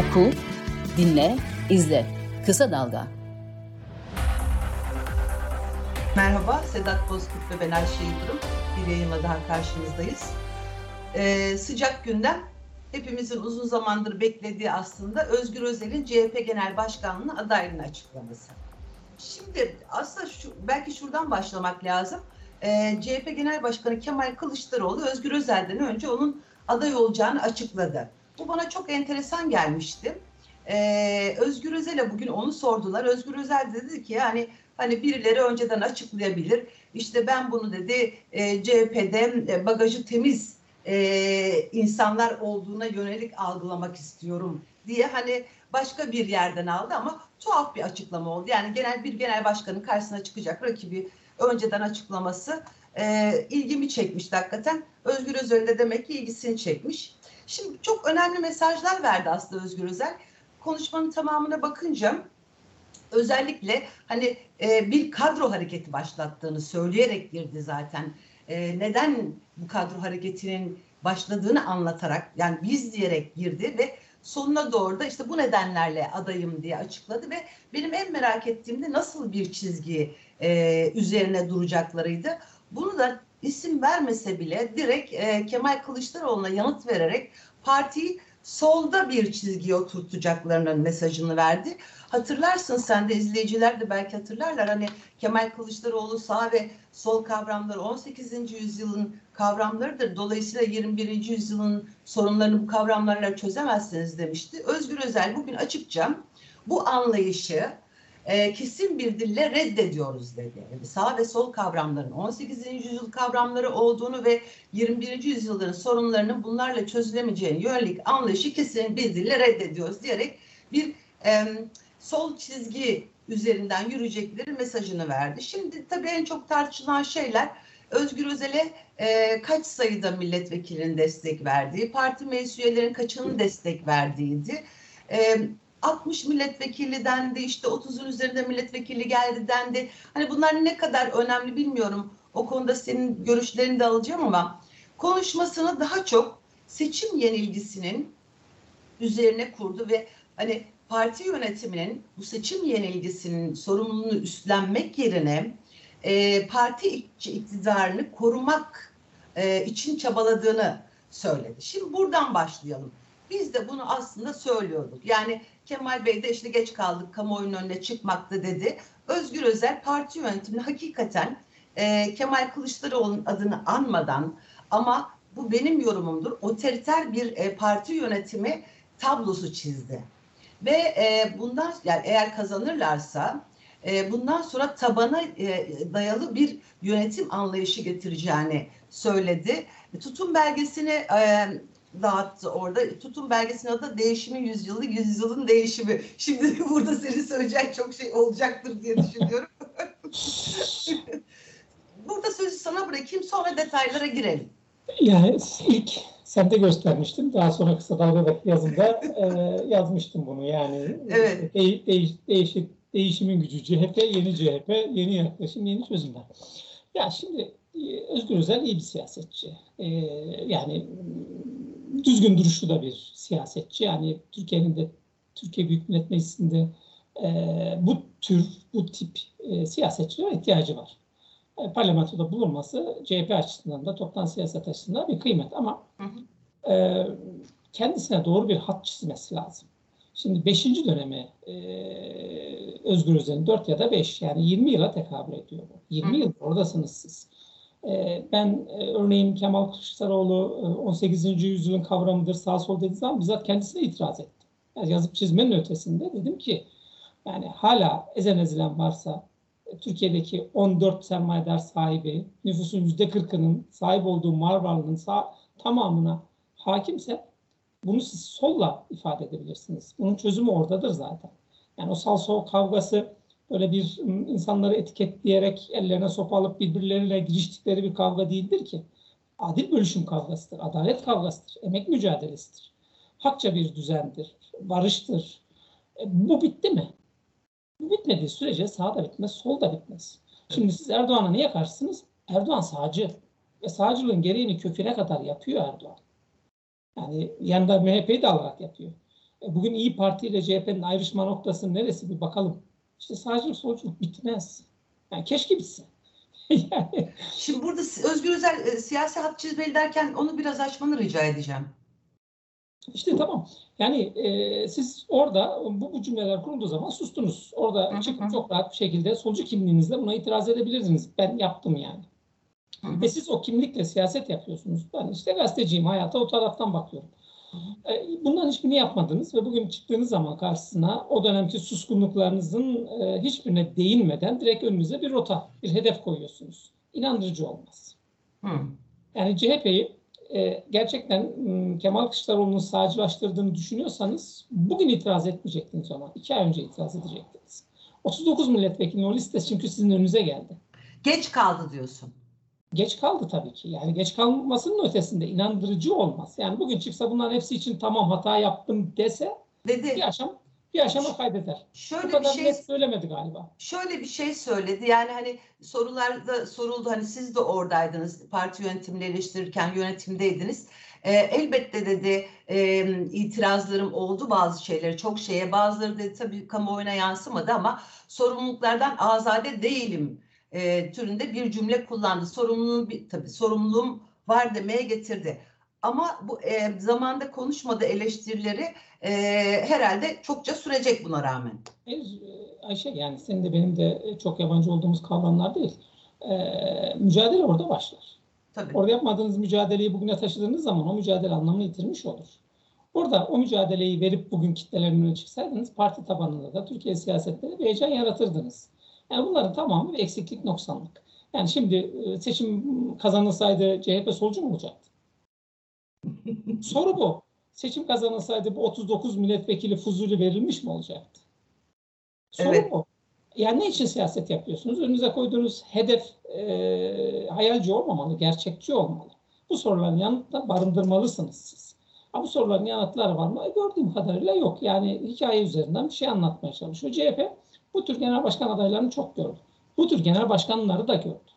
Oku, dinle, izle. Kısa Dalga. Merhaba, Sedat Bozkurt ve ben Ayşe Yıldırım. Bir yayınla daha karşınızdayız. Ee, sıcak gündem, hepimizin uzun zamandır beklediği aslında Özgür Özel'in CHP Genel Başkanlığı adaylığını açıklaması. Şimdi aslında şu, belki şuradan başlamak lazım. Ee, CHP Genel Başkanı Kemal Kılıçdaroğlu Özgür Özel'den önce onun aday olacağını açıkladı. Bu bana çok enteresan gelmişti. Ee, Özgür Özel'e bugün onu sordular. Özgür Özel dedi ki yani hani birileri önceden açıklayabilir. İşte ben bunu dedi e, CHP'de bagajı temiz e, insanlar olduğuna yönelik algılamak istiyorum diye hani başka bir yerden aldı ama tuhaf bir açıklama oldu. Yani genel bir genel başkanın karşısına çıkacak rakibi önceden açıklaması e, ilgimi çekmişti hakikaten. Özgür Özel de demek ki ilgisini çekmiş. Şimdi çok önemli mesajlar verdi aslında Özgür Özel. Konuşmanın tamamına bakınca özellikle hani e, bir kadro hareketi başlattığını söyleyerek girdi zaten. E, neden bu kadro hareketinin başladığını anlatarak yani biz diyerek girdi ve sonuna doğru da işte bu nedenlerle adayım diye açıkladı ve benim en merak ettiğim de nasıl bir çizgi e, üzerine duracaklarıydı. Bunu da isim vermese bile direkt e, Kemal Kılıçdaroğlu'na yanıt vererek partiyi solda bir çizgiye oturtacaklarının mesajını verdi. Hatırlarsın sen de izleyiciler de belki hatırlarlar hani Kemal Kılıçdaroğlu sağ ve sol kavramları 18. yüzyılın kavramlarıdır. Dolayısıyla 21. yüzyılın sorunlarını bu kavramlarla çözemezsiniz demişti. Özgür Özel bugün açıkça bu anlayışı e, kesin bir dille reddediyoruz dedi. Yani sağ ve sol kavramların 18. yüzyıl kavramları olduğunu ve 21. yüzyılların sorunlarının bunlarla çözülemeyeceğini yönelik anlayışı kesin bir dille reddediyoruz diyerek bir e, sol çizgi üzerinden yürüyecekleri mesajını verdi. Şimdi tabii en çok tartışılan şeyler Özgür Özel'e e, kaç sayıda milletvekilinin destek verdiği, parti meclis üyelerinin kaçının destek verdiğiydi. E, 60 milletvekili dendi, işte 30'un üzerinde milletvekili geldi dendi. Hani bunlar ne kadar önemli bilmiyorum. O konuda senin görüşlerini de alacağım ama konuşmasını daha çok seçim yenilgisinin üzerine kurdu ve hani parti yönetiminin bu seçim yenilgisinin sorumluluğunu üstlenmek yerine e, parti iktidarını korumak e, için çabaladığını söyledi. Şimdi buradan başlayalım. Biz de bunu aslında söylüyorduk. Yani Kemal Bey de işte geç kaldık kamuoyunun önüne çıkmakta dedi. Özgür Özel parti yönetimini hakikaten e, Kemal Kılıçdaroğlu'nun adını anmadan ama bu benim yorumumdur. Otoriter bir e, parti yönetimi tablosu çizdi. Ve e, bundan yani eğer kazanırlarsa e, bundan sonra tabana e, dayalı bir yönetim anlayışı getireceğini söyledi. Tutum belgesini e, dağıttı orada. Tutum belgesinin adı Değişimin Yüzyılı, Yüzyılın Değişimi. Şimdi burada senin söyleyecek çok şey olacaktır diye düşünüyorum. burada sözü sana bırakayım sonra detaylara girelim. Yani ilk sen de göstermiştin. Daha sonra kısa dalgadaki yazımda e, yazmıştım bunu. Yani evet. de, değiş, değişik, değişimin gücü CHP, yeni CHP, yeni yaklaşım, yeni çözümler. Ya şimdi e, Özgür Özel iyi bir siyasetçi. E, yani düzgün duruşlu da bir siyasetçi. Yani Türkiye'nin de Türkiye Büyük Millet Meclisi'nde e, bu tür, bu tip e, siyasetçilere ihtiyacı var. E, parlamentoda bulunması CHP açısından da toptan siyaset açısından bir kıymet ama. E, kendisine doğru bir hat çizmesi lazım. Şimdi 5. dönemi e, Özgür Özel'in 4 ya da 5 yani 20 yıla tekabül ediyor bu. 20 yıl oradasınız siz. E, ben e, örneğin Kemal Kılıçdaroğlu e, 18. yüzyılın kavramıdır sağ sol dediği zaman bizzat kendisine itiraz ettim. Yani yazıp çizmenin ötesinde dedim ki yani hala ezen ezilen varsa Türkiye'deki 14 sermayedar sahibi nüfusun %40'ının sahip olduğu mal varlığının sağ, tamamına hakimse bunu siz solla ifade edebilirsiniz. Bunun çözümü oradadır zaten. Yani o sal sol kavgası böyle bir insanları etiketleyerek ellerine sopa alıp birbirleriyle giriştikleri bir kavga değildir ki. Adil bölüşüm kavgasıdır, adalet kavgasıdır, emek mücadelesidir. Hakça bir düzendir, barıştır. E, bu bitti mi? Bu bitmediği sürece sağ da bitmez, sol da bitmez. Şimdi siz Erdoğan'a niye karşısınız? Erdoğan sağcı. Ve sağcılığın gereğini köküne kadar yapıyor Erdoğan. Yani yanında MHP'yi de alarak yapıyor. E, bugün İyi Parti ile CHP'nin ayrışma noktası neresi bir bakalım. İşte sadece solculuk bitmez. Yani keşke bitse. yani. Şimdi burada Özgür Özel e, siyasi hat çizmeli derken onu biraz açmanı rica edeceğim. İşte tamam. Yani e, siz orada bu, bu cümleler kurulduğu zaman sustunuz. Orada hı çıkıp çok rahat bir şekilde solcu kimliğinizle buna itiraz edebilirdiniz. Ben yaptım yani. Hı Ve siz o kimlikle siyaset yapıyorsunuz. Ben işte gazeteciyim, hayata o taraftan bakıyorum. E, bundan hiçbirini yapmadınız ve bugün çıktığınız zaman karşısına o dönemki suskunluklarınızın e, hiçbirine değinmeden direkt önünüze bir rota, bir hedef koyuyorsunuz. İnandırıcı olmaz. Hı. Yani CHP'yi e, gerçekten Kemal Kılıçdaroğlu'nun sağcılaştırdığını düşünüyorsanız bugün itiraz etmeyecektiniz ona. İki ay önce itiraz edecektiniz. 39 milletvekili o liste çünkü sizin önünüze geldi. Geç kaldı diyorsun. Geç kaldı tabii ki. Yani geç kalmasının ötesinde inandırıcı olmaz. Yani bugün çıksa bunların hepsi için tamam hata yaptım dese Dedi. bir aşam bir aşama kaydeder. Şöyle Bu kadar bir şey net söylemedi galiba. Şöyle bir şey söyledi. Yani hani sorularda soruldu. Hani siz de oradaydınız. Parti yönetimini eleştirirken yönetimdeydiniz. E, elbette dedi e, itirazlarım oldu bazı şeyleri çok şeye bazıları dedi tabii kamuoyuna yansımadı ama sorumluluklardan azade değilim e, türünde bir cümle kullandı. Sorumluluğum tabii sorumluluğum var demeye getirdi. Ama bu e, zamanda konuşmadığı eleştirileri e, herhalde çokça sürecek buna rağmen. E, Ayşe yani senin de benim de çok yabancı olduğumuz kavramlar değil. E, mücadele orada başlar. Tabii. Orada yapmadığınız mücadeleyi bugüne taşıdığınız zaman o mücadele anlamını yitirmiş olur. Orada o mücadeleyi verip bugün kitlelerin önüne çıksaydınız parti tabanında da Türkiye siyasetleri bir heyecan yaratırdınız. Yani bunların tamamı bir eksiklik, noksanlık. Yani şimdi e, seçim kazanılsaydı CHP solcu mu olacaktı? Soru bu. Seçim kazanılsaydı bu 39 milletvekili fuzuli verilmiş mi olacaktı? Soru evet. bu. Yani ne için siyaset yapıyorsunuz? Önünüze koyduğunuz hedef e, hayalci olmamalı, gerçekçi olmalı. Bu soruların yanıtla barındırmalısınız siz. Ha, bu soruların yanıtları var mı? E, gördüğüm kadarıyla yok. Yani hikaye üzerinden bir şey anlatmaya çalışıyor. CHP bu tür genel başkan adaylarını çok gördü. Bu tür genel başkanları da gördü.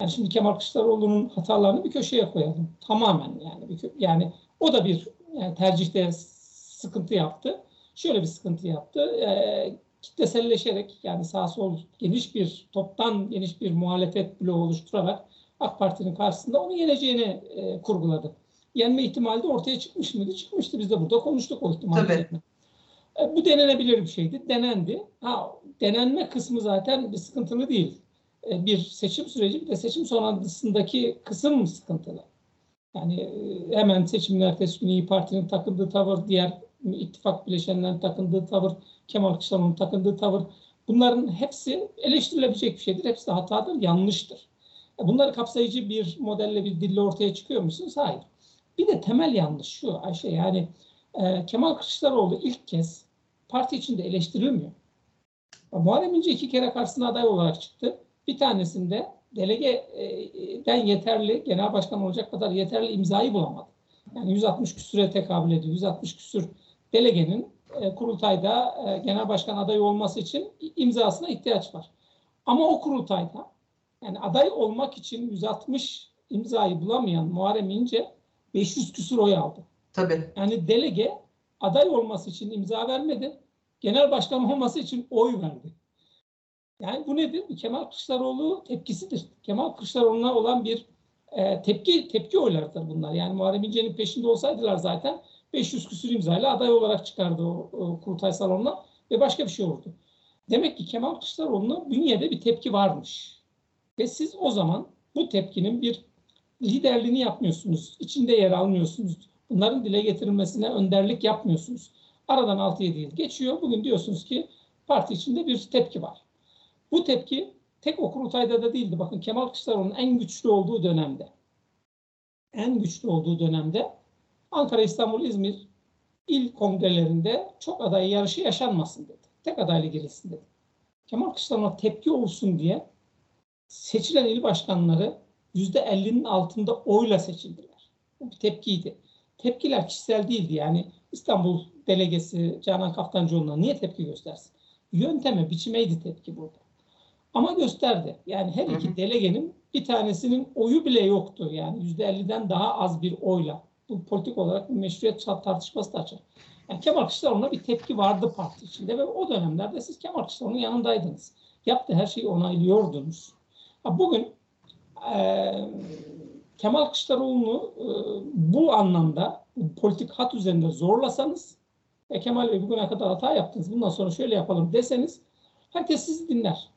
Yani şimdi Kemal Kılıçdaroğlu'nun hatalarını bir köşeye koyalım. Tamamen yani. Yani o da bir yani tercihte sıkıntı yaptı. Şöyle bir sıkıntı yaptı. E, kitleselleşerek yani sağ sol geniş bir toptan geniş bir muhalefet bloğu oluşturarak AK Parti'nin karşısında onu yeneceğini e, kurguladı. Yenme ihtimali de ortaya çıkmış mıydı? Çıkmıştı. Biz de burada konuştuk o ihtimali. E, bu denenebilir bir şeydi. Denendi. Ha, denenme kısmı zaten bir sıkıntılı değil. E, bir seçim süreci bir de seçim sonrasındaki kısım sıkıntılı. Yani e, hemen seçimin ertesi günü İyi Parti'nin takındığı tavır, diğer ittifak bileşenlerin takındığı tavır, Kemal Kılıçdaroğlu'nun takındığı tavır bunların hepsi eleştirilebilecek bir şeydir. Hepsi hatadır, yanlıştır. Bunları kapsayıcı bir modelle, bir dille ortaya çıkıyor musunuz? Hayır. Bir de temel yanlış şu Ayşe yani e, Kemal Kılıçdaroğlu ilk kez parti içinde eleştirilmiyor. Muharrem İnce iki kere karşısına aday olarak çıktı. Bir tanesinde delegeden yeterli, genel başkan olacak kadar yeterli imzayı bulamadı. Yani 160 küsüre tekabül ediyor. 160 küsür delegenin e, kurultayda e, genel başkan adayı olması için imzasına ihtiyaç var. Ama o kurultayda yani aday olmak için 160 imzayı bulamayan Muharrem İnce 500 küsur oy aldı. Tabii. Yani delege aday olması için imza vermedi. Genel başkan olması için oy verdi. Yani bu nedir? Kemal Kılıçdaroğlu tepkisidir. Kemal Kılıçdaroğlu'na olan bir e, tepki tepki oylarıdır bunlar. Yani Muharrem İnce'nin peşinde olsaydılar zaten 500 küsür imzayla aday olarak çıkardı o, o kurultay salonuna ve başka bir şey olurdu. Demek ki Kemal Kılıçdaroğlu'na bünyede bir tepki varmış. Ve siz o zaman bu tepkinin bir liderliğini yapmıyorsunuz. içinde yer almıyorsunuz. Bunların dile getirilmesine önderlik yapmıyorsunuz. Aradan 6-7 yıl geçiyor. Bugün diyorsunuz ki parti içinde bir tepki var. Bu tepki tek o kurultayda da değildi. Bakın Kemal Kılıçdaroğlu'nun en güçlü olduğu dönemde en güçlü olduğu dönemde Ankara, İstanbul, İzmir il kongrelerinde çok aday yarışı yaşanmasın dedi. Tek adayla girilsin dedi. Kemal Kılıçdaroğlu'na tepki olsun diye seçilen il başkanları %50'nin altında oyla seçildiler. Bu bir tepkiydi. Tepkiler kişisel değildi. Yani İstanbul delegesi Canan Kaftancıoğlu'na niye tepki göstersin? Yönteme, biçimeydi tepki burada. Ama gösterdi. Yani her iki delegenin bir tanesinin oyu bile yoktu. Yani %50'den daha az bir oyla Bu politik olarak bir meşruiyet tartışması da açar. Yani Kemal Kılıçdaroğlu'na bir tepki vardı parti içinde ve o dönemlerde siz Kemal Kılıçdaroğlu'nun yanındaydınız. Yaptığı her şeyi onaylıyordunuz. Ha, bugün e, Kemal Kılıçdaroğlu'nu e, bu anlamda politik hat üzerinde zorlasanız ve Kemal Bey bugüne kadar hata yaptınız bundan sonra şöyle yapalım deseniz herkes sizi dinler.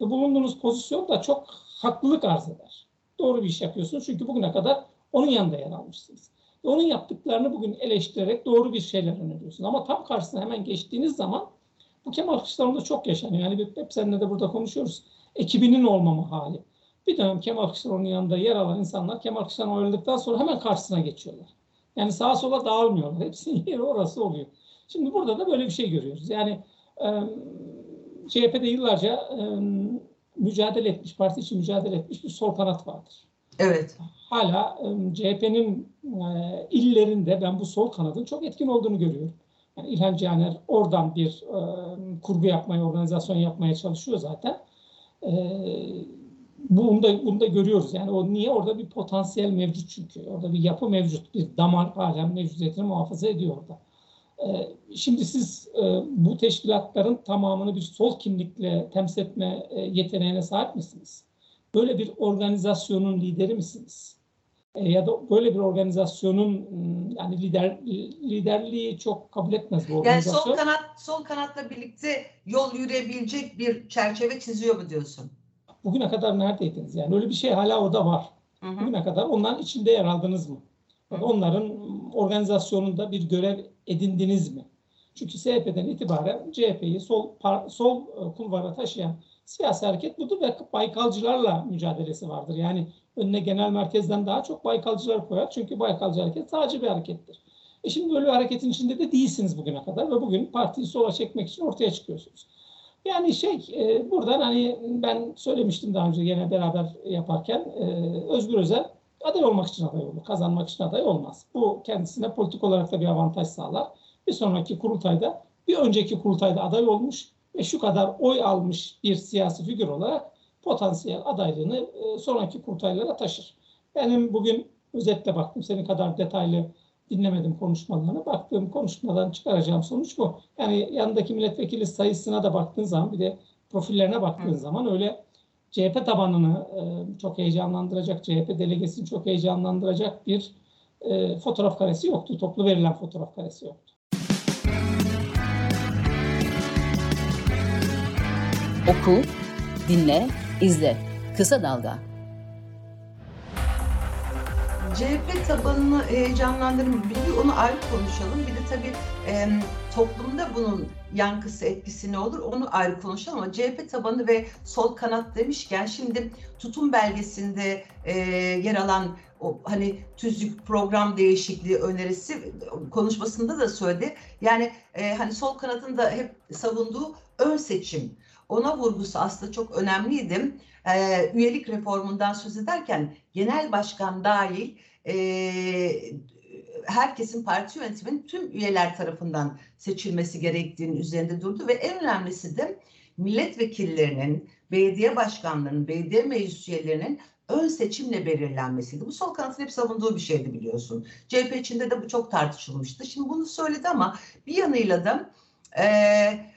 Ve bulunduğunuz pozisyon da çok haklılık arz eder. Doğru bir iş yapıyorsunuz çünkü bugüne kadar onun yanında yer almışsınız. Ve onun yaptıklarını bugün eleştirerek doğru bir şeyler öneriyorsunuz. Ama tam karşısına hemen geçtiğiniz zaman bu Kemal Kılıçdaroğlu'nda çok yaşanıyor. Yani hep seninle de burada konuşuyoruz. Ekibinin olmama hali. Bir dönem Kemal Kılıçdaroğlu'nun yanında yer alan insanlar Kemal Kılıçdaroğlu ayrıldıktan sonra hemen karşısına geçiyorlar. Yani sağa sola dağılmıyorlar. Hepsinin yeri orası oluyor. Şimdi burada da böyle bir şey görüyoruz. Yani e, CHP'de yıllarca e, mücadele etmiş, parti için mücadele etmiş bir sol kanat vardır. Evet. Hala e, CHP'nin e, illerinde ben bu sol kanadın çok etkin olduğunu görüyorum. Yani İlhan Caner oradan bir e, kurgu yapmaya, organizasyon yapmaya çalışıyor zaten. E, bunu da, bunu da görüyoruz. Yani o niye? Orada bir potansiyel mevcut çünkü. Orada bir yapı mevcut. Bir damar halen mevcudiyetini muhafaza ediyor orada. Ee, şimdi siz e, bu teşkilatların tamamını bir sol kimlikle temsil etme e, yeteneğine sahip misiniz? Böyle bir organizasyonun lideri misiniz? E, ya da böyle bir organizasyonun yani lider liderliği çok kabul etmez bu organizasyon. Yani sol kanat sol kanatla birlikte yol yürüyebilecek bir çerçeve çiziyor mu diyorsun? Bugüne kadar neredeydiniz? Yani öyle bir şey hala orada var. Hı hı. Bugüne kadar onların içinde yer aldınız mı? Yani onların organizasyonunda bir görev edindiniz mi? Çünkü CHP'den itibaren CHP'yi sol sol e, kulvara taşıyan siyasi hareket budur ve Baykalcılarla mücadelesi vardır. Yani önüne genel merkezden daha çok Baykalcılar koyar. Çünkü Baykalcı hareket sadece bir harekettir. E şimdi böyle bir hareketin içinde de değilsiniz bugüne kadar ve bugün partiyi sola çekmek için ortaya çıkıyorsunuz. Yani şey e, buradan hani ben söylemiştim daha önce yine beraber yaparken e, Özgür Özel aday olmak için aday olur. Kazanmak için aday olmaz. Bu kendisine politik olarak da bir avantaj sağlar. Bir sonraki kurultayda bir önceki kurultayda aday olmuş ve şu kadar oy almış bir siyasi figür olarak potansiyel adaylığını e, sonraki kurultaylara taşır. Benim bugün özetle baktım senin kadar detaylı dinlemedim konuşmalarını. Baktığım konuşmadan çıkaracağım sonuç bu. Yani yanındaki milletvekili sayısına da baktığın zaman bir de profillerine baktığın Hı. zaman öyle CHP tabanını e, çok heyecanlandıracak, CHP delegesini çok heyecanlandıracak bir e, fotoğraf karesi yoktu. Toplu verilen fotoğraf karesi yoktu. Oku, dinle, izle. Kısa Dalga CHP tabanını heyecanlandırın. Bir onu ayrı konuşalım. Bir de tabii e, toplumda bunun yankısı etkisi ne olur onu ayrı konuşalım ama CHP tabanı ve sol kanat demişken şimdi tutum belgesinde e, yer alan o hani tüzük program değişikliği önerisi konuşmasında da söyledi. Yani e, hani sol kanatın da hep savunduğu ön seçim ona vurgusu aslında çok önemliydi. E, üyelik reformundan söz ederken genel başkan dahil e, herkesin parti yönetiminin tüm üyeler tarafından seçilmesi gerektiğinin üzerinde durdu ve en önemlisi de milletvekillerinin, belediye başkanlarının, belediye meclis üyelerinin ön seçimle belirlenmesiydi. Bu sol kanatın hep savunduğu bir şeydi biliyorsun. CHP içinde de bu çok tartışılmıştı. Şimdi bunu söyledi ama bir yanıyla da e,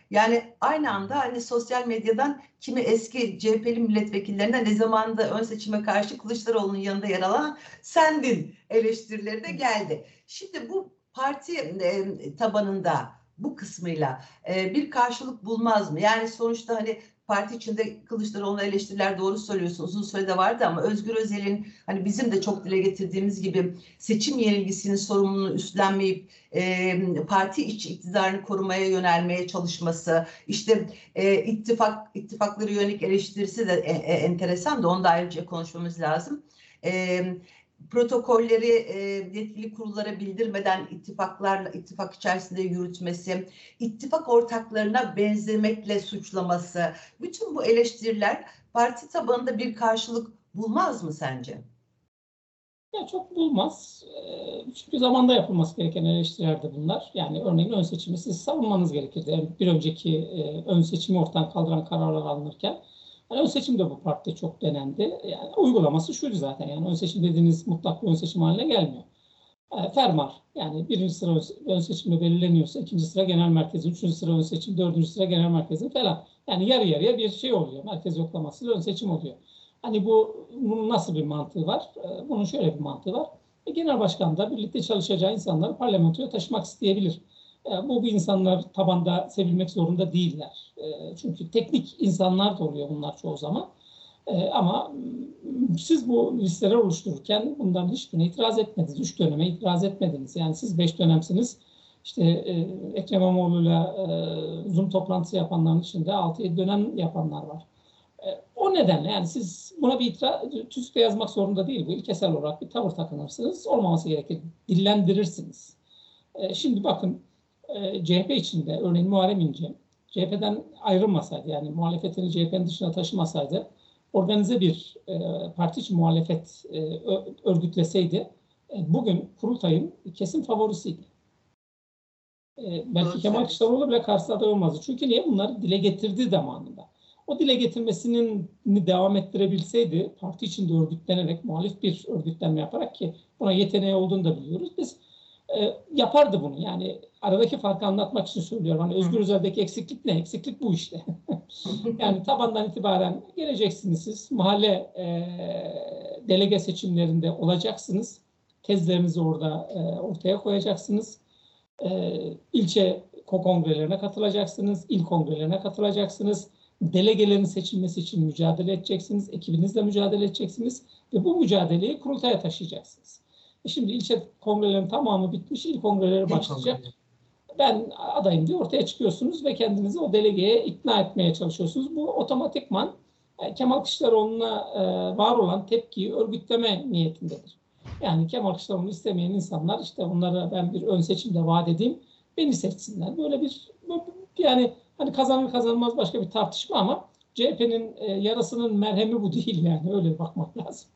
yani aynı anda hani sosyal medyadan kimi eski CHP'li milletvekillerinden ne zamanında ön seçime karşı Kılıçdaroğlu'nun yanında yer alan sendin eleştirileri de geldi. Şimdi bu parti e, tabanında bu kısmıyla e, bir karşılık bulmaz mı? Yani sonuçta hani parti içinde Kılıçdaroğlu'na eleştiriler doğru söylüyorsun uzun sürede vardı ama Özgür Özel'in hani bizim de çok dile getirdiğimiz gibi seçim yenilgisinin sorumluluğunu üstlenmeyip e, parti iç iktidarını korumaya yönelmeye çalışması işte e, ittifak ittifakları yönelik eleştirisi de e, e, enteresan da onu da ayrıca konuşmamız lazım. E, protokolleri e, yetkili kurullara bildirmeden ittifaklarla ittifak içerisinde yürütmesi, ittifak ortaklarına benzemekle suçlaması, bütün bu eleştiriler parti tabanında bir karşılık bulmaz mı sence? Ya çok bulmaz. Çünkü zamanda yapılması gereken eleştiriler de bunlar. Yani örneğin ön seçimi siz savunmanız gerekirdi. Yani bir önceki ön seçimi ortadan kaldıran kararlar alınırken yani ön seçim de bu partide çok denendi. Yani uygulaması şuydu zaten. Yani ön seçim dediğiniz mutlak bir ön seçim haline gelmiyor. e, fermar. Yani birinci sıra ön seçimde belirleniyorsa ikinci sıra genel merkezi, üçüncü sıra ön seçim, dördüncü sıra genel merkezi falan. Yani yarı yarıya bir şey oluyor. Merkez yoklaması ön seçim oluyor. Hani bu bunun nasıl bir mantığı var? E, bunun şöyle bir mantığı var. E, genel başkan da birlikte çalışacağı insanları parlamentoya taşımak isteyebilir. E, bu bu insanlar tabanda sevilmek zorunda değiller. E, çünkü teknik insanlar da oluyor bunlar çoğu zaman. E, ama siz bu listeler oluştururken bundan hiçbirine itiraz etmediniz. Üç döneme itiraz etmediniz. Yani siz beş dönemsiniz. İşte Ekrem İmamoğlu'yla Zoom toplantısı yapanların içinde altı yedi dönem yapanlar var. O nedenle yani siz buna bir itiraz, tüzükte yazmak zorunda değil bu. İlkesel olarak bir tavır takınırsınız. Olmaması gerekir. Dillendirirsiniz. Şimdi bakın e, CHP içinde örneğin Muharrem İnce CHP'den ayrılmasaydı yani muhalefetini CHP'nin dışına taşımasaydı organize bir e, parti için muhalefet e, örgütleseydi e, bugün kurultayın kesin favorisiydi. E, belki Doğru Kemal Kılıçdaroğlu bile karşı aday olmazdı. Çünkü niye? Bunları dile getirdi zamanında. O dile getirmesinin devam ettirebilseydi parti içinde örgütlenerek muhalif bir örgütlenme yaparak ki buna yeteneği olduğunu da biliyoruz. Biz e, yapardı bunu. Yani aradaki farkı anlatmak için söylüyorum. Hani Özgür Özel'deki eksiklik ne? Eksiklik bu işte. yani tabandan itibaren geleceksiniz siz. Mahalle e, delege seçimlerinde olacaksınız. Tezlerinizi orada e, ortaya koyacaksınız. E, ilçe kongrelerine katılacaksınız. il kongrelerine katılacaksınız. Delegelerin seçilmesi için mücadele edeceksiniz. Ekibinizle mücadele edeceksiniz. Ve bu mücadeleyi kurultaya taşıyacaksınız. E şimdi ilçe kongrelerin tamamı bitmiş. il kongreleri başlayacak. Ben adayım diye ortaya çıkıyorsunuz ve kendinizi o delegeye ikna etmeye çalışıyorsunuz. Bu otomatikman e, Kemal Kılıçdaroğlu'na e, var olan tepkiyi örgütleme niyetindedir. Yani Kemal Kılıçdaroğlu'nu istemeyen insanlar işte onlara ben bir ön seçimde vaat edeyim, beni seçsinler. Böyle bir yani hani kazanır kazanmaz başka bir tartışma ama CHP'nin yarasının merhemi bu değil yani öyle bakmak lazım.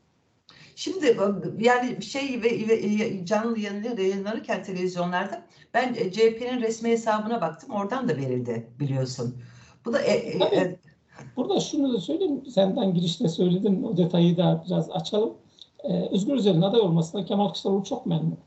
Şimdi yani şey ve, ve canlı yayınlanırken televizyonlarda ben e, CHP'nin resmi hesabına baktım. Oradan da verildi biliyorsun. Bu da e, e, e, Burada şunu da söyleyeyim. Senden girişte söyledin. O detayı da biraz açalım. Ee, Özgür Özel'in aday olmasına Kemal Kılıçdaroğlu çok memnun.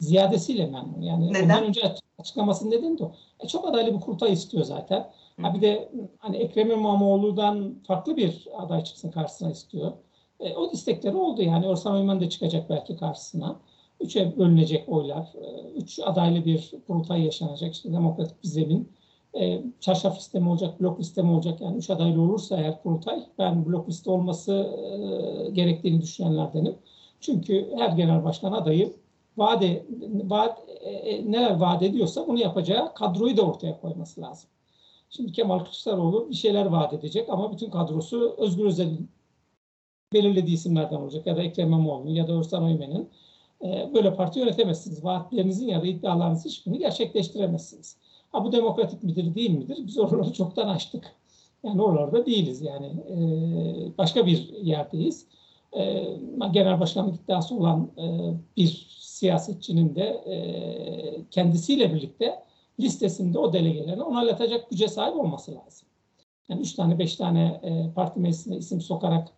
Ziyadesiyle memnun. Yani Neden? ondan önce açıklamasının nedeni de o. E, çok adaylı bir kurtay istiyor zaten. Ha bir de hani Ekrem İmamoğlu'dan farklı bir aday çıksın karşısına istiyor. E, o istekleri oldu yani. Orsan Oyman da çıkacak belki karşısına. Üçe bölünecek oylar. E, üç adaylı bir kurultay yaşanacak. İşte demokratik bir zemin. E, çarşaf sistemi olacak, blok sistemi olacak. Yani üç adaylı olursa eğer kurultay ben blok liste olması e, gerektiğini düşünenlerdenim. Çünkü her genel başkan adayı vaade, vaat, e, e, neler vaat ediyorsa bunu yapacağı kadroyu da ortaya koyması lazım. Şimdi Kemal Kılıçdaroğlu bir şeyler vaat edecek ama bütün kadrosu Özgür Özel'in belirlediği isimlerden olacak ya da Ekrem İmamoğlu'nun ya da Özlem Öymen'in e, böyle parti yönetemezsiniz. Vaatlerinizin ya da iddialarınızın hiçbirini gerçekleştiremezsiniz. Ha bu demokratik midir değil midir? Biz oraları çoktan açtık. Yani oralarda değiliz yani e, başka bir yerdeyiz. E, genel başkanlık iddiası olan e, bir siyasetçinin de e, kendisiyle birlikte listesinde o delegelerini onaylatacak güce sahip olması lazım. Yani üç tane beş tane e, parti meclisine isim sokarak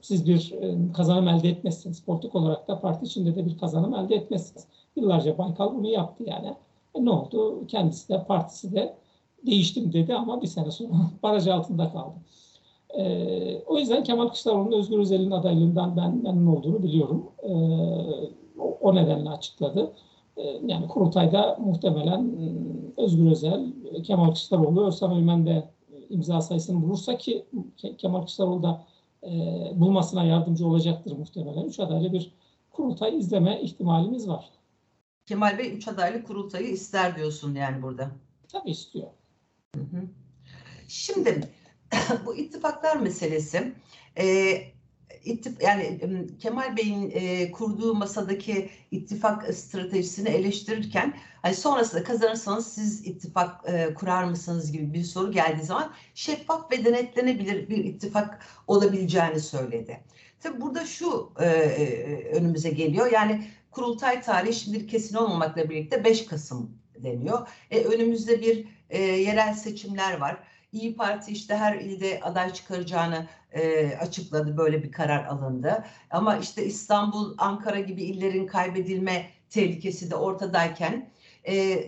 siz bir e, kazanım elde etmezsiniz. Politik olarak da parti içinde de bir kazanım elde etmezsiniz. Yıllarca Baykal bunu yaptı yani. E ne oldu? Kendisi de partisi de değiştim dedi ama bir sene sonra baraj altında kaldı. E, o yüzden Kemal Kılıçdaroğlu'nun Özgür Özel'in adaylığından ben memnun olduğunu biliyorum. E, o, nedenle açıkladı. E, yani kurultayda muhtemelen e, Özgür Özel, Kemal Kılıçdaroğlu, Özlem Ömen de imza sayısını bulursa ki Kemal Kılıçdaroğlu da e, bulmasına yardımcı olacaktır muhtemelen. Üç adaylı bir kurultay izleme ihtimalimiz var. Kemal Bey üç adaylı kurultayı ister diyorsun yani burada. Tabii istiyor. Hı hı. Şimdi bu ittifaklar meselesi e, yani Kemal Bey'in e, kurduğu masadaki ittifak stratejisini eleştirirken hani sonrasında kazanırsanız siz ittifak e, kurar mısınız gibi bir soru geldiği zaman şeffaf ve denetlenebilir bir ittifak olabileceğini söyledi. Tabi burada şu e, önümüze geliyor yani kurultay tarihi şimdi kesin olmamakla birlikte 5 Kasım deniyor. E, önümüzde bir e, yerel seçimler var. İyi Parti işte her ilde aday çıkaracağını e, açıkladı böyle bir karar alındı. Ama işte İstanbul, Ankara gibi illerin kaybedilme tehlikesi de ortadayken e,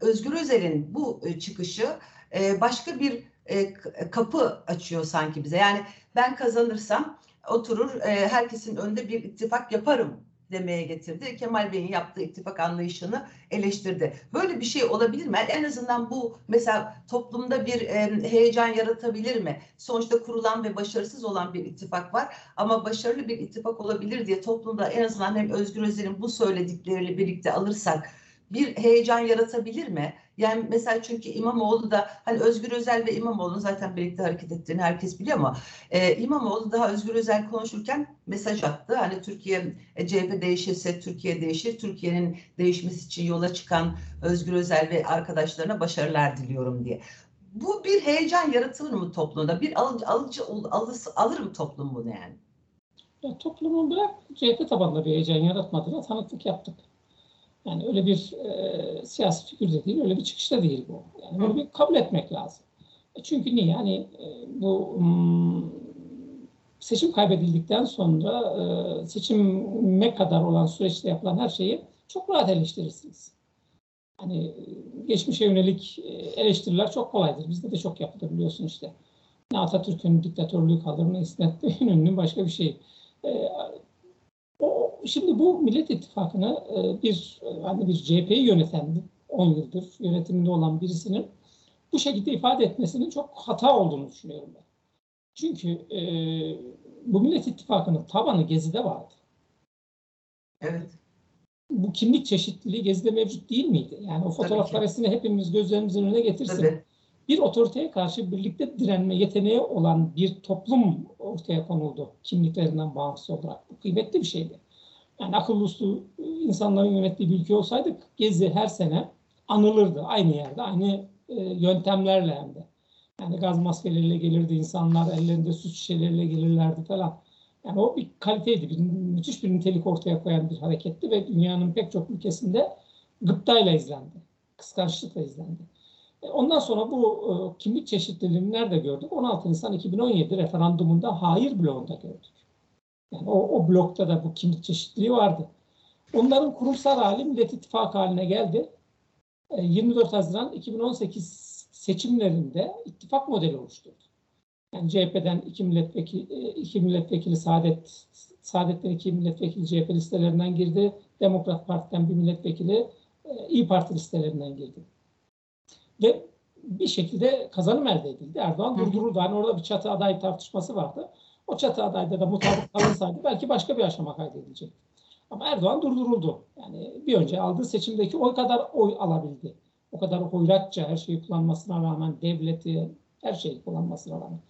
Özgür Özel'in bu e, çıkışı e, başka bir e, kapı açıyor sanki bize. Yani ben kazanırsam oturur e, herkesin önünde bir ittifak yaparım demeye getirdi. Kemal Bey'in yaptığı ittifak anlayışını eleştirdi. Böyle bir şey olabilir mi? En azından bu mesela toplumda bir e, heyecan yaratabilir mi? Sonuçta kurulan ve başarısız olan bir ittifak var ama başarılı bir ittifak olabilir diye toplumda en azından hem Özgür Özel'in bu söyledikleriyle birlikte alırsak bir heyecan yaratabilir mi? Yani mesela çünkü İmamoğlu da hani Özgür Özel ve İmamoğlu'nun zaten birlikte hareket ettiğini herkes biliyor ama e, İmamoğlu daha Özgür Özel konuşurken mesaj attı. Hani Türkiye e, CHP değişirse Türkiye değişir. Türkiye'nin değişmesi için yola çıkan Özgür Özel ve arkadaşlarına başarılar diliyorum diye. Bu bir heyecan yaratılır mı toplumda? Bir alıcı, alıcı alısı, alır mı toplum bunu yani? Ya, toplumun bırak CHP tabanında bir heyecan yaratmadığına tanıklık yaptık. Yani öyle bir e, siyasi figür de değil, öyle bir çıkışta değil bu. Yani bunu bir kabul etmek lazım. E çünkü niye? Yani e, bu m, seçim kaybedildikten sonra e, seçime kadar olan süreçte yapılan her şeyi çok rahat eleştirirsiniz. Hani geçmişe yönelik e, eleştiriler çok kolaydır. Bizde de çok yapılır biliyorsun işte. Ne Atatürk'ün diktatörlüğü kalır ne İsmet İnönü'nün başka bir şey. E, Şimdi bu Millet İttifakı'nı e, bir hani bir CHP'yi yöneten 10 yıldır yönetiminde olan birisinin bu şekilde ifade etmesinin çok hata olduğunu düşünüyorum ben. Çünkü e, bu Millet İttifakı'nın tabanı Gezi'de vardı. Evet. Bu kimlik çeşitliliği Gezi'de mevcut değil miydi? Yani o fotoğraf karesini hepimiz gözlerimizin önüne getirsin. Tabii. Bir otoriteye karşı birlikte direnme yeteneği olan bir toplum ortaya konuldu kimliklerinden bağımsız olarak. Bu kıymetli bir şeydi yani akıllı uslu insanların yönettiği bir ülke olsaydık Gezi her sene anılırdı. Aynı yerde, aynı e, yöntemlerle hem de. Yani gaz maskeleriyle gelirdi insanlar, ellerinde su şişeleriyle gelirlerdi falan. Yani o bir kaliteydi, bir, müthiş bir nitelik ortaya koyan bir hareketti ve dünyanın pek çok ülkesinde gıptayla izlendi, kıskançlıkla izlendi. E, ondan sonra bu e, kimlik çeşitliliğini nerede gördük? 16 Nisan 2017 referandumunda hayır bloğunda gördük. Yani o, o blokta da bu kimlik çeşitliliği vardı. Onların kurumsal hali Millet İttifakı haline geldi. 24 e, Haziran 2018 seçimlerinde ittifak modeli oluşturdu. Yani CHP'den iki milletvekili, e, iki milletvekili Saadet, Saadet'ten iki milletvekili CHP listelerinden girdi. Demokrat Parti'den bir milletvekili e, İyi Parti listelerinden girdi. Ve bir şekilde kazanım elde edildi. Erdoğan durduruldu. Hani orada bir çatı aday tartışması vardı. O çatı adayda da mutabık kalınsaydı belki başka bir aşama kaydedilecek. Ama Erdoğan durduruldu. Yani bir önce aldığı seçimdeki oy kadar oy alabildi. O kadar hoyratça her şeyi kullanmasına rağmen devleti her şeyi kullanmasına rağmen.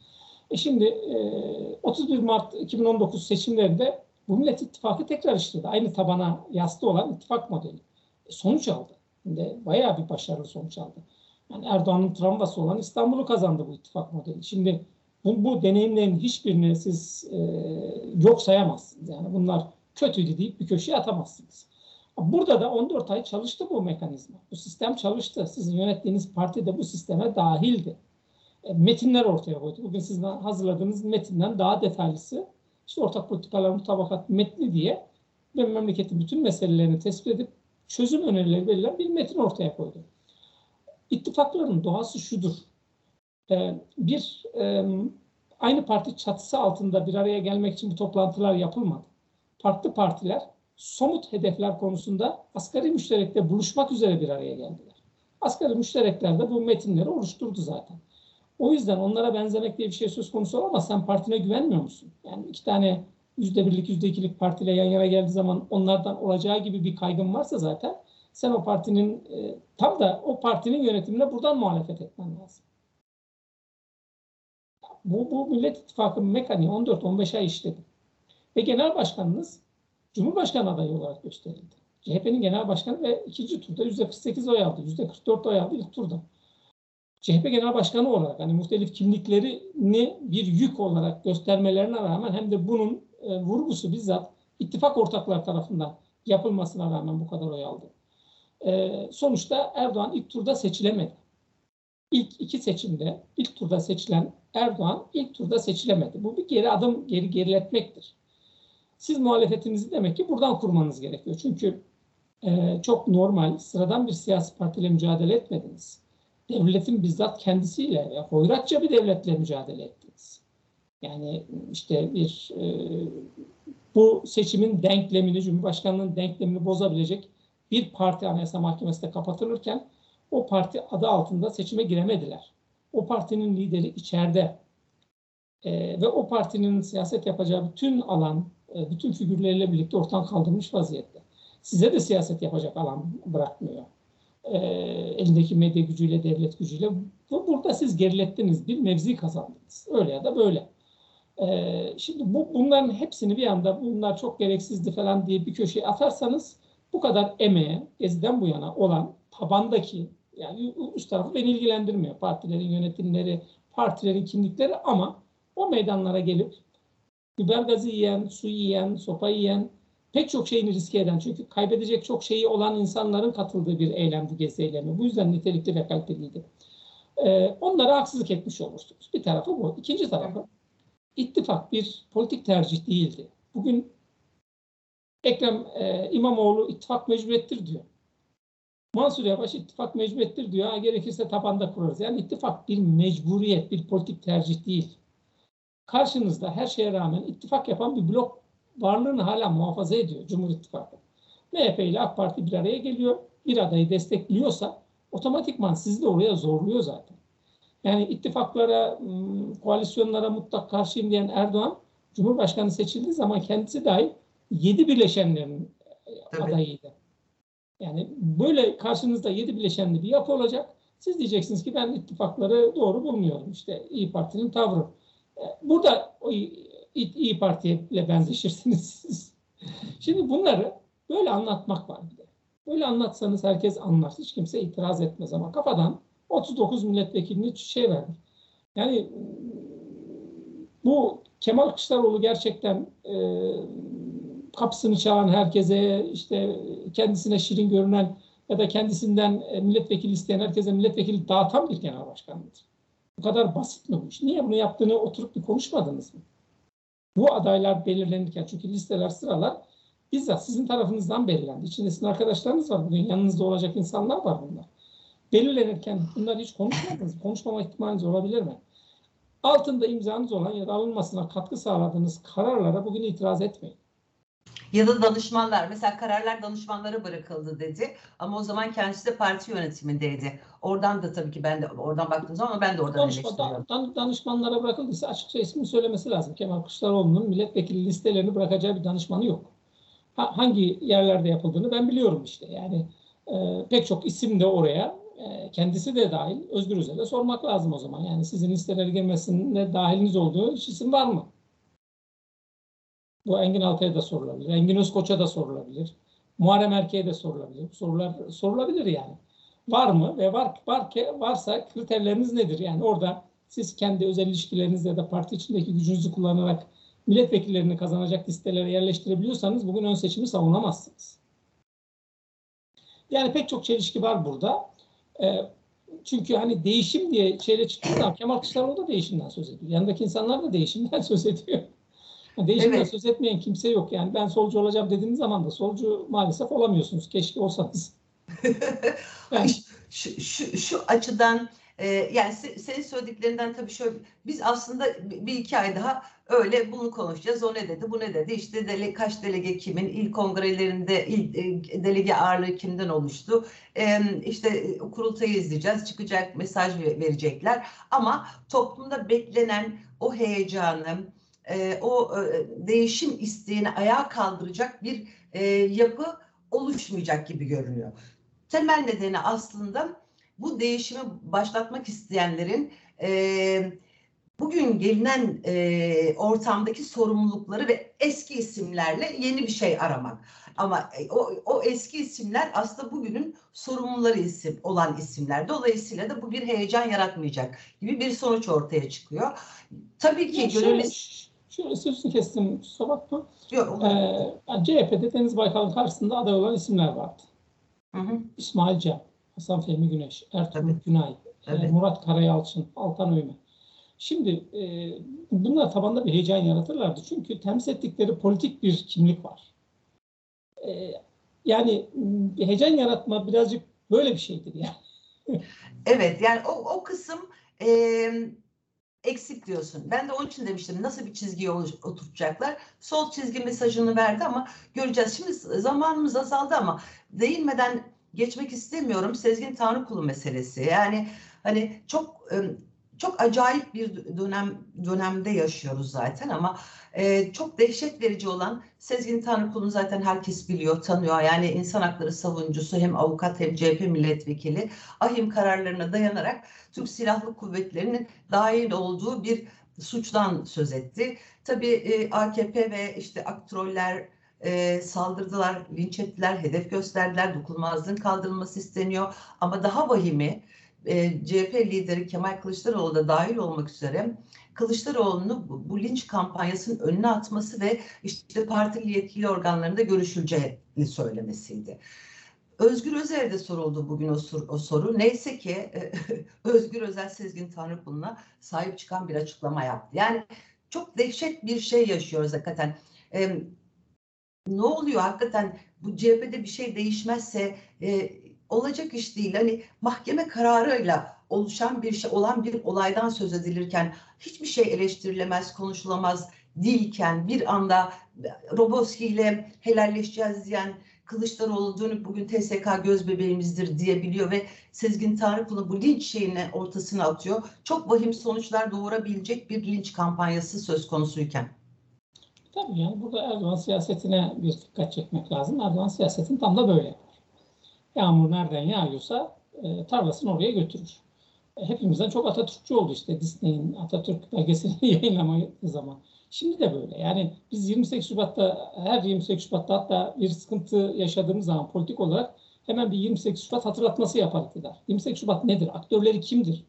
E şimdi e, 31 Mart 2019 seçimlerinde bu Millet İttifakı tekrar işledi. Aynı tabana yastı olan ittifak modeli. E, sonuç aldı. Şimdi bayağı bir başarılı sonuç aldı. Yani Erdoğan'ın travması olan İstanbul'u kazandı bu ittifak modeli. Şimdi bu, bu deneyimlerin hiçbirini siz e, yok sayamazsınız. Yani bunlar kötüydü deyip bir köşeye atamazsınız. Burada da 14 ay çalıştı bu mekanizma. Bu sistem çalıştı. Sizin yönettiğiniz parti de bu sisteme dahildi. E, metinler ortaya koydu. Bugün sizin hazırladığınız metinden daha detaylısı işte ortak politikalar mutabakat metni diye ve memleketin bütün meselelerini tespit edip çözüm önerileri verilen bir metin ortaya koydu. İttifakların doğası şudur. Ee, bir aynı parti çatısı altında bir araya gelmek için bu toplantılar yapılmadı. Farklı partiler somut hedefler konusunda asgari müşterekte buluşmak üzere bir araya geldiler. Asgari müşterekler de bu metinleri oluşturdu zaten. O yüzden onlara benzemek diye bir şey söz konusu olamaz. Sen partine güvenmiyor musun? Yani iki tane yüzde birlik, yüzde ikilik partiyle yan yana geldiği zaman onlardan olacağı gibi bir kaygın varsa zaten sen o partinin e, tam da o partinin yönetimine buradan muhalefet etmen lazım. Bu, bu Millet İttifakı mekaniği 14-15 ay işledi. Ve genel başkanınız Cumhurbaşkanı adayı olarak gösterildi. CHP'nin genel başkanı ve ikinci turda %48 oy aldı. %44 oy aldı ilk turda. CHP genel başkanı olarak hani muhtelif kimliklerini bir yük olarak göstermelerine rağmen hem de bunun e, vurgusu bizzat ittifak ortakları tarafından yapılmasına rağmen bu kadar oy aldı. E, sonuçta Erdoğan ilk turda seçilemedi. İlk iki seçimde ilk turda seçilen Erdoğan ilk turda seçilemedi. Bu bir geri adım geri geriletmektir. Siz muhalefetinizi demek ki buradan kurmanız gerekiyor. Çünkü e, çok normal, sıradan bir siyasi partiyle mücadele etmediniz. Devletin bizzat kendisiyle, ya, hoyratça bir devletle mücadele ettiniz. Yani işte bir e, bu seçimin denklemini, Cumhurbaşkanlığının denklemini bozabilecek bir parti Anayasa Mahkemesi'nde kapatılırken o parti adı altında seçime giremediler. O partinin lideri içeride e, ve o partinin siyaset yapacağı bütün alan, e, bütün figürleriyle birlikte ortadan kaldırmış vaziyette. Size de siyaset yapacak alan bırakmıyor. E, elindeki medya gücüyle, devlet gücüyle. Bu, burada siz gerilettiniz, bir mevzi kazandınız. Öyle ya da böyle. E, şimdi bu, bunların hepsini bir anda bunlar çok gereksizdi falan diye bir köşeye atarsanız bu kadar emeğe, Gezi'den bu yana olan tabandaki yani üst tarafı beni ilgilendirmiyor. Partilerin yönetimleri, partilerin kimlikleri ama o meydanlara gelip biber gazı yiyen, su yiyen, sopa yiyen, pek çok şeyini riske eden çünkü kaybedecek çok şeyi olan insanların katıldığı bir eylemdi gezi eylemi. Bu yüzden nitelikli ve kaliteliydi. Ee, onlara haksızlık etmiş olursunuz. Bir tarafı bu. İkinci tarafı ittifak bir politik tercih değildi. Bugün Ekrem e, İmamoğlu ittifak mecburiyettir diyor. Mansur Yavaş ittifak mecburiyettir diyor. Ha, gerekirse tabanda kurarız. Yani ittifak bir mecburiyet, bir politik tercih değil. Karşınızda her şeye rağmen ittifak yapan bir blok varlığını hala muhafaza ediyor Cumhur İttifakı. MHP ile AK Parti bir araya geliyor. Bir adayı destekliyorsa otomatikman sizi de oraya zorluyor zaten. Yani ittifaklara, koalisyonlara mutlak karşıyım diyen Erdoğan, Cumhurbaşkanı seçildiği zaman kendisi dahi yedi bileşenlerin Tabii. adayıydı. Yani böyle karşınızda yedi bileşenli bir yapı olacak. Siz diyeceksiniz ki ben ittifakları doğru bulmuyorum. İşte İyi Parti'nin tavrı. E, burada o İyi Parti'yle benzeşirsiniz siz. Şimdi bunları böyle anlatmak var bir de. Böyle anlatsanız herkes anlar. Hiç kimse itiraz etmez ama kafadan 39 milletvekilini şey verdik. Yani bu Kemal Kılıçdaroğlu gerçekten e, kapısını çalan herkese işte kendisine şirin görünen ya da kendisinden e, milletvekili isteyen herkese milletvekili dağıtan bir genel başkandır. Bu kadar basit mi bu iş? Niye bunu yaptığını oturup bir konuşmadınız mı? Bu adaylar belirlenirken çünkü listeler sıralar bizzat sizin tarafınızdan belirlendi. İçinde sizin arkadaşlarınız var bugün yanınızda olacak insanlar var bunlar. Belirlenirken bunları hiç konuşmadınız. Konuşmama ihtimaliniz olabilir mi? Altında imzanız olan ya da alınmasına katkı sağladığınız kararlara bugün itiraz etmeyin. Ya da danışmanlar mesela kararlar danışmanlara bırakıldı dedi ama o zaman kendisi de parti yönetimindeydi. Oradan da tabii ki ben de oradan baktığım zaman ben de oradan Danışma, eleştiriyorum. Dan, danışmanlara bırakıldıysa açıkça ismini söylemesi lazım. Kemal Kılıçdaroğlu'nun milletvekili listelerini bırakacağı bir danışmanı yok. Ha, hangi yerlerde yapıldığını ben biliyorum işte. Yani e, pek çok isim de oraya e, kendisi de dahil Özgür Özel'e sormak lazım o zaman. Yani sizin listelere girmesinde dahiliniz olduğu isim var mı? Bu Engin Altay'a da sorulabilir. Engin Özkoç'a da sorulabilir. Muharrem Erke'ye de sorulabilir. Sorular sorulabilir yani. Var mı ve var, var varsa kriterleriniz nedir? Yani orada siz kendi özel ilişkilerinizle da parti içindeki gücünüzü kullanarak milletvekillerini kazanacak listelere yerleştirebiliyorsanız bugün ön seçimi savunamazsınız. Yani pek çok çelişki var burada. E, çünkü hani değişim diye şeyle çıktığı zaman Kemal Kılıçdaroğlu da değişimden söz ediyor. Yanındaki insanlar da değişimden söz ediyor. Değişimden evet. söz etmeyen kimse yok. Yani ben solcu olacağım dediğiniz zaman da solcu maalesef olamıyorsunuz. Keşke olsanız. yani. şu, şu, şu açıdan e, yani senin söylediklerinden tabii şöyle biz aslında bir iki ay daha öyle bunu konuşacağız. O ne dedi, bu ne dedi. İşte dele, kaç delege kimin, il kongrelerinde il, e, delege ağırlığı kimden oluştu. E, işte kurultayı izleyeceğiz, çıkacak mesaj verecekler. Ama toplumda beklenen o heyecanı, e, o e, değişim isteğini ayağa kaldıracak bir e, yapı oluşmayacak gibi görünüyor. Temel nedeni aslında bu değişimi başlatmak isteyenlerin e, bugün gelinen e, ortamdaki sorumlulukları ve eski isimlerle yeni bir şey aramak. Ama e, o, o eski isimler aslında bugünün sorumluları isim olan isimler. Dolayısıyla da bu bir heyecan yaratmayacak gibi bir sonuç ortaya çıkıyor. Tabii ki gönüllü Şöyle sözünü kestim kusura bakma. Yok. Ee, CHP'de Deniz Baykal'ın karşısında aday olan isimler vardı. Hı hı. İsmail Cem, Hasan Fehmi Güneş, Ertuğrul Günay, e, Murat Karayalçın, Altan Öymen. Şimdi e, bunlar tabanda bir heyecan yaratırlardı. Çünkü temsil ettikleri politik bir kimlik var. E, yani heyecan yaratma birazcık böyle bir şeydir yani. evet yani o, o kısım e, eksik diyorsun. Ben de onun için demiştim nasıl bir çizgiye oturtacaklar. Sol çizgi mesajını verdi ama göreceğiz. Şimdi zamanımız azaldı ama değinmeden geçmek istemiyorum. Sezgin Tanrıkulu meselesi. Yani hani çok çok acayip bir dönem dönemde yaşıyoruz zaten ama e, çok dehşet verici olan Sezgin Tanrıkulu'nu zaten herkes biliyor, tanıyor. Yani insan hakları savunucusu hem avukat hem CHP milletvekili ahim kararlarına dayanarak Türk Silahlı Kuvvetleri'nin dahil olduğu bir suçtan söz etti. Tabii e, AKP ve işte aktroller e, saldırdılar, linç ettiler, hedef gösterdiler, dokunulmazlığın kaldırılması isteniyor. Ama daha vahimi e, CHP lideri Kemal Kılıçdaroğlu da dahil olmak üzere Kılıçdaroğlu'nu bu, linç kampanyasının önüne atması ve işte partili yetkili organlarında görüşüleceğini söylemesiydi. Özgür Özel'e de soruldu bugün o, sor, o soru. Neyse ki e, Özgür Özel Sezgin Tanrıkulu'na sahip çıkan bir açıklama yaptı. Yani çok dehşet bir şey yaşıyoruz hakikaten. E, ne oluyor hakikaten bu CHP'de bir şey değişmezse e, olacak iş değil. Hani mahkeme kararıyla oluşan bir şey olan bir olaydan söz edilirken hiçbir şey eleştirilemez, konuşulamaz değilken bir anda Roboski ile helalleşeceğiz diyen Kılıçdaroğlu dönüp bugün TSK göz bebeğimizdir diyebiliyor ve Sezgin Tanrıkulu bu linç şeyini ortasına atıyor. Çok vahim sonuçlar doğurabilecek bir linç kampanyası söz konusuyken. Tabii yani burada Erdoğan siyasetine bir dikkat çekmek lazım. Erdoğan siyasetin tam da böyle. Yağmur nereden yağıyorsa e, tarlasını oraya götürür. E, hepimizden çok Atatürkçü oldu işte Disney'in Atatürk belgeselini yayınlamadığı zaman. Şimdi de böyle. Yani biz 28 Şubat'ta her 28 Şubat'ta hatta bir sıkıntı yaşadığımız zaman politik olarak hemen bir 28 Şubat hatırlatması yapar iktidar. 28 Şubat nedir? Aktörleri kimdir?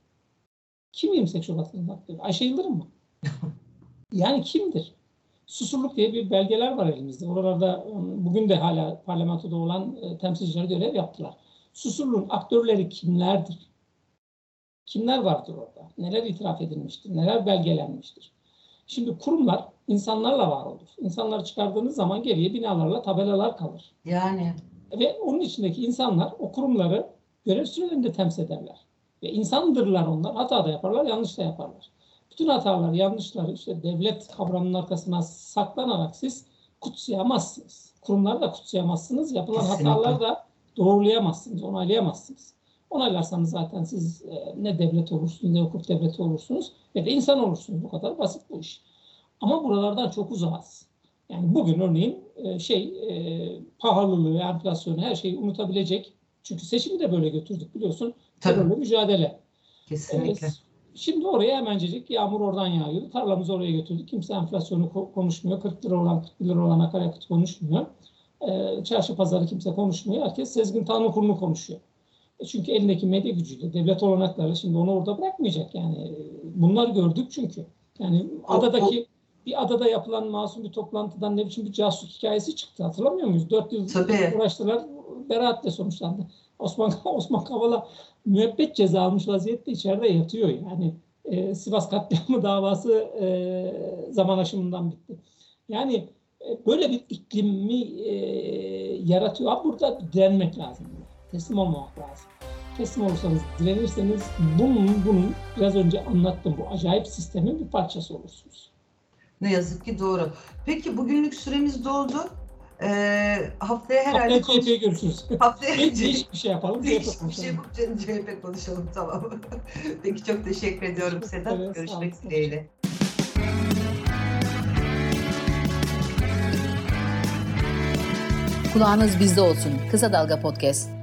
Kim 28 Şubat'ın aktörü? Ayşe Yıldırım mı? yani kimdir? Susurluk diye bir belgeler var elimizde. Oralarda bugün de hala parlamentoda olan e, temsilciler görev yaptılar. Susurluğun aktörleri kimlerdir? Kimler vardır orada? Neler itiraf edilmiştir? Neler belgelenmiştir? Şimdi kurumlar insanlarla var olur. İnsanları çıkardığınız zaman geriye binalarla tabelalar kalır. Yani. Ve onun içindeki insanlar o kurumları görev sürelerinde temsil ederler. Ve insandırlar onlar. Hata da yaparlar, yanlış da yaparlar bütün hatalar, yanlışları işte devlet kavramının arkasına saklanarak siz kutsayamazsınız. Kurumları da kutsayamazsınız. Yapılan Kesinlikle. hataları da doğrulayamazsınız, onaylayamazsınız. Onaylarsanız zaten siz e, ne devlet olursunuz ne hukuk devleti olursunuz ne de insan olursunuz. Bu kadar basit bu iş. Ama buralardan çok uzağız. Yani bugün örneğin e, şey e, pahalılığı, enflasyonu her şeyi unutabilecek. Çünkü seçimi de böyle götürdük biliyorsun. Terörle mücadele. Kesinlikle. Şimdi oraya hemencecik yağmur oradan yağıyordu. Tarlamızı oraya götürdük. Kimse enflasyonu konuşmuyor. 40 lira olan 40 lira olan akaryakıt konuşmuyor. E, çarşı pazarı kimse konuşmuyor. Herkes Sezgin Tanrı kurunu konuşuyor. E çünkü elindeki medya gücüyle, devlet olanaklarıyla şimdi onu orada bırakmayacak. Yani bunlar gördük çünkü. Yani adadaki bir adada yapılan masum bir toplantıdan ne biçim bir casus hikayesi çıktı hatırlamıyor muyuz? Dört yıl Tabii. uğraştılar, beraatle sonuçlandı. Osman Osman Kavala müebbet ceza almış vaziyette içeride yatıyor. Yani e, Sivas katliamı davası e, zaman aşımından bitti. Yani e, böyle bir iklimi e, yaratıyor. Ama burada direnmek lazım. Teslim olmamak lazım. Teslim olursanız, direnirseniz bunun, bunun biraz önce anlattığım bu acayip sistemin bir parçası olursunuz. Ne yazık ki doğru. Peki bugünlük süremiz doldu. Ee, haftaya herhalde haftaya konuş... CHP görüşürüz. Haftaya değişik bir şey yapalım. Değişik bir şey yapıp CHP konuşalım tamam. Peki çok teşekkür ediyorum Sedat. Evet, Görüşmek dileğiyle. Kulağınız bizde olsun. Kısa Dalga Podcast.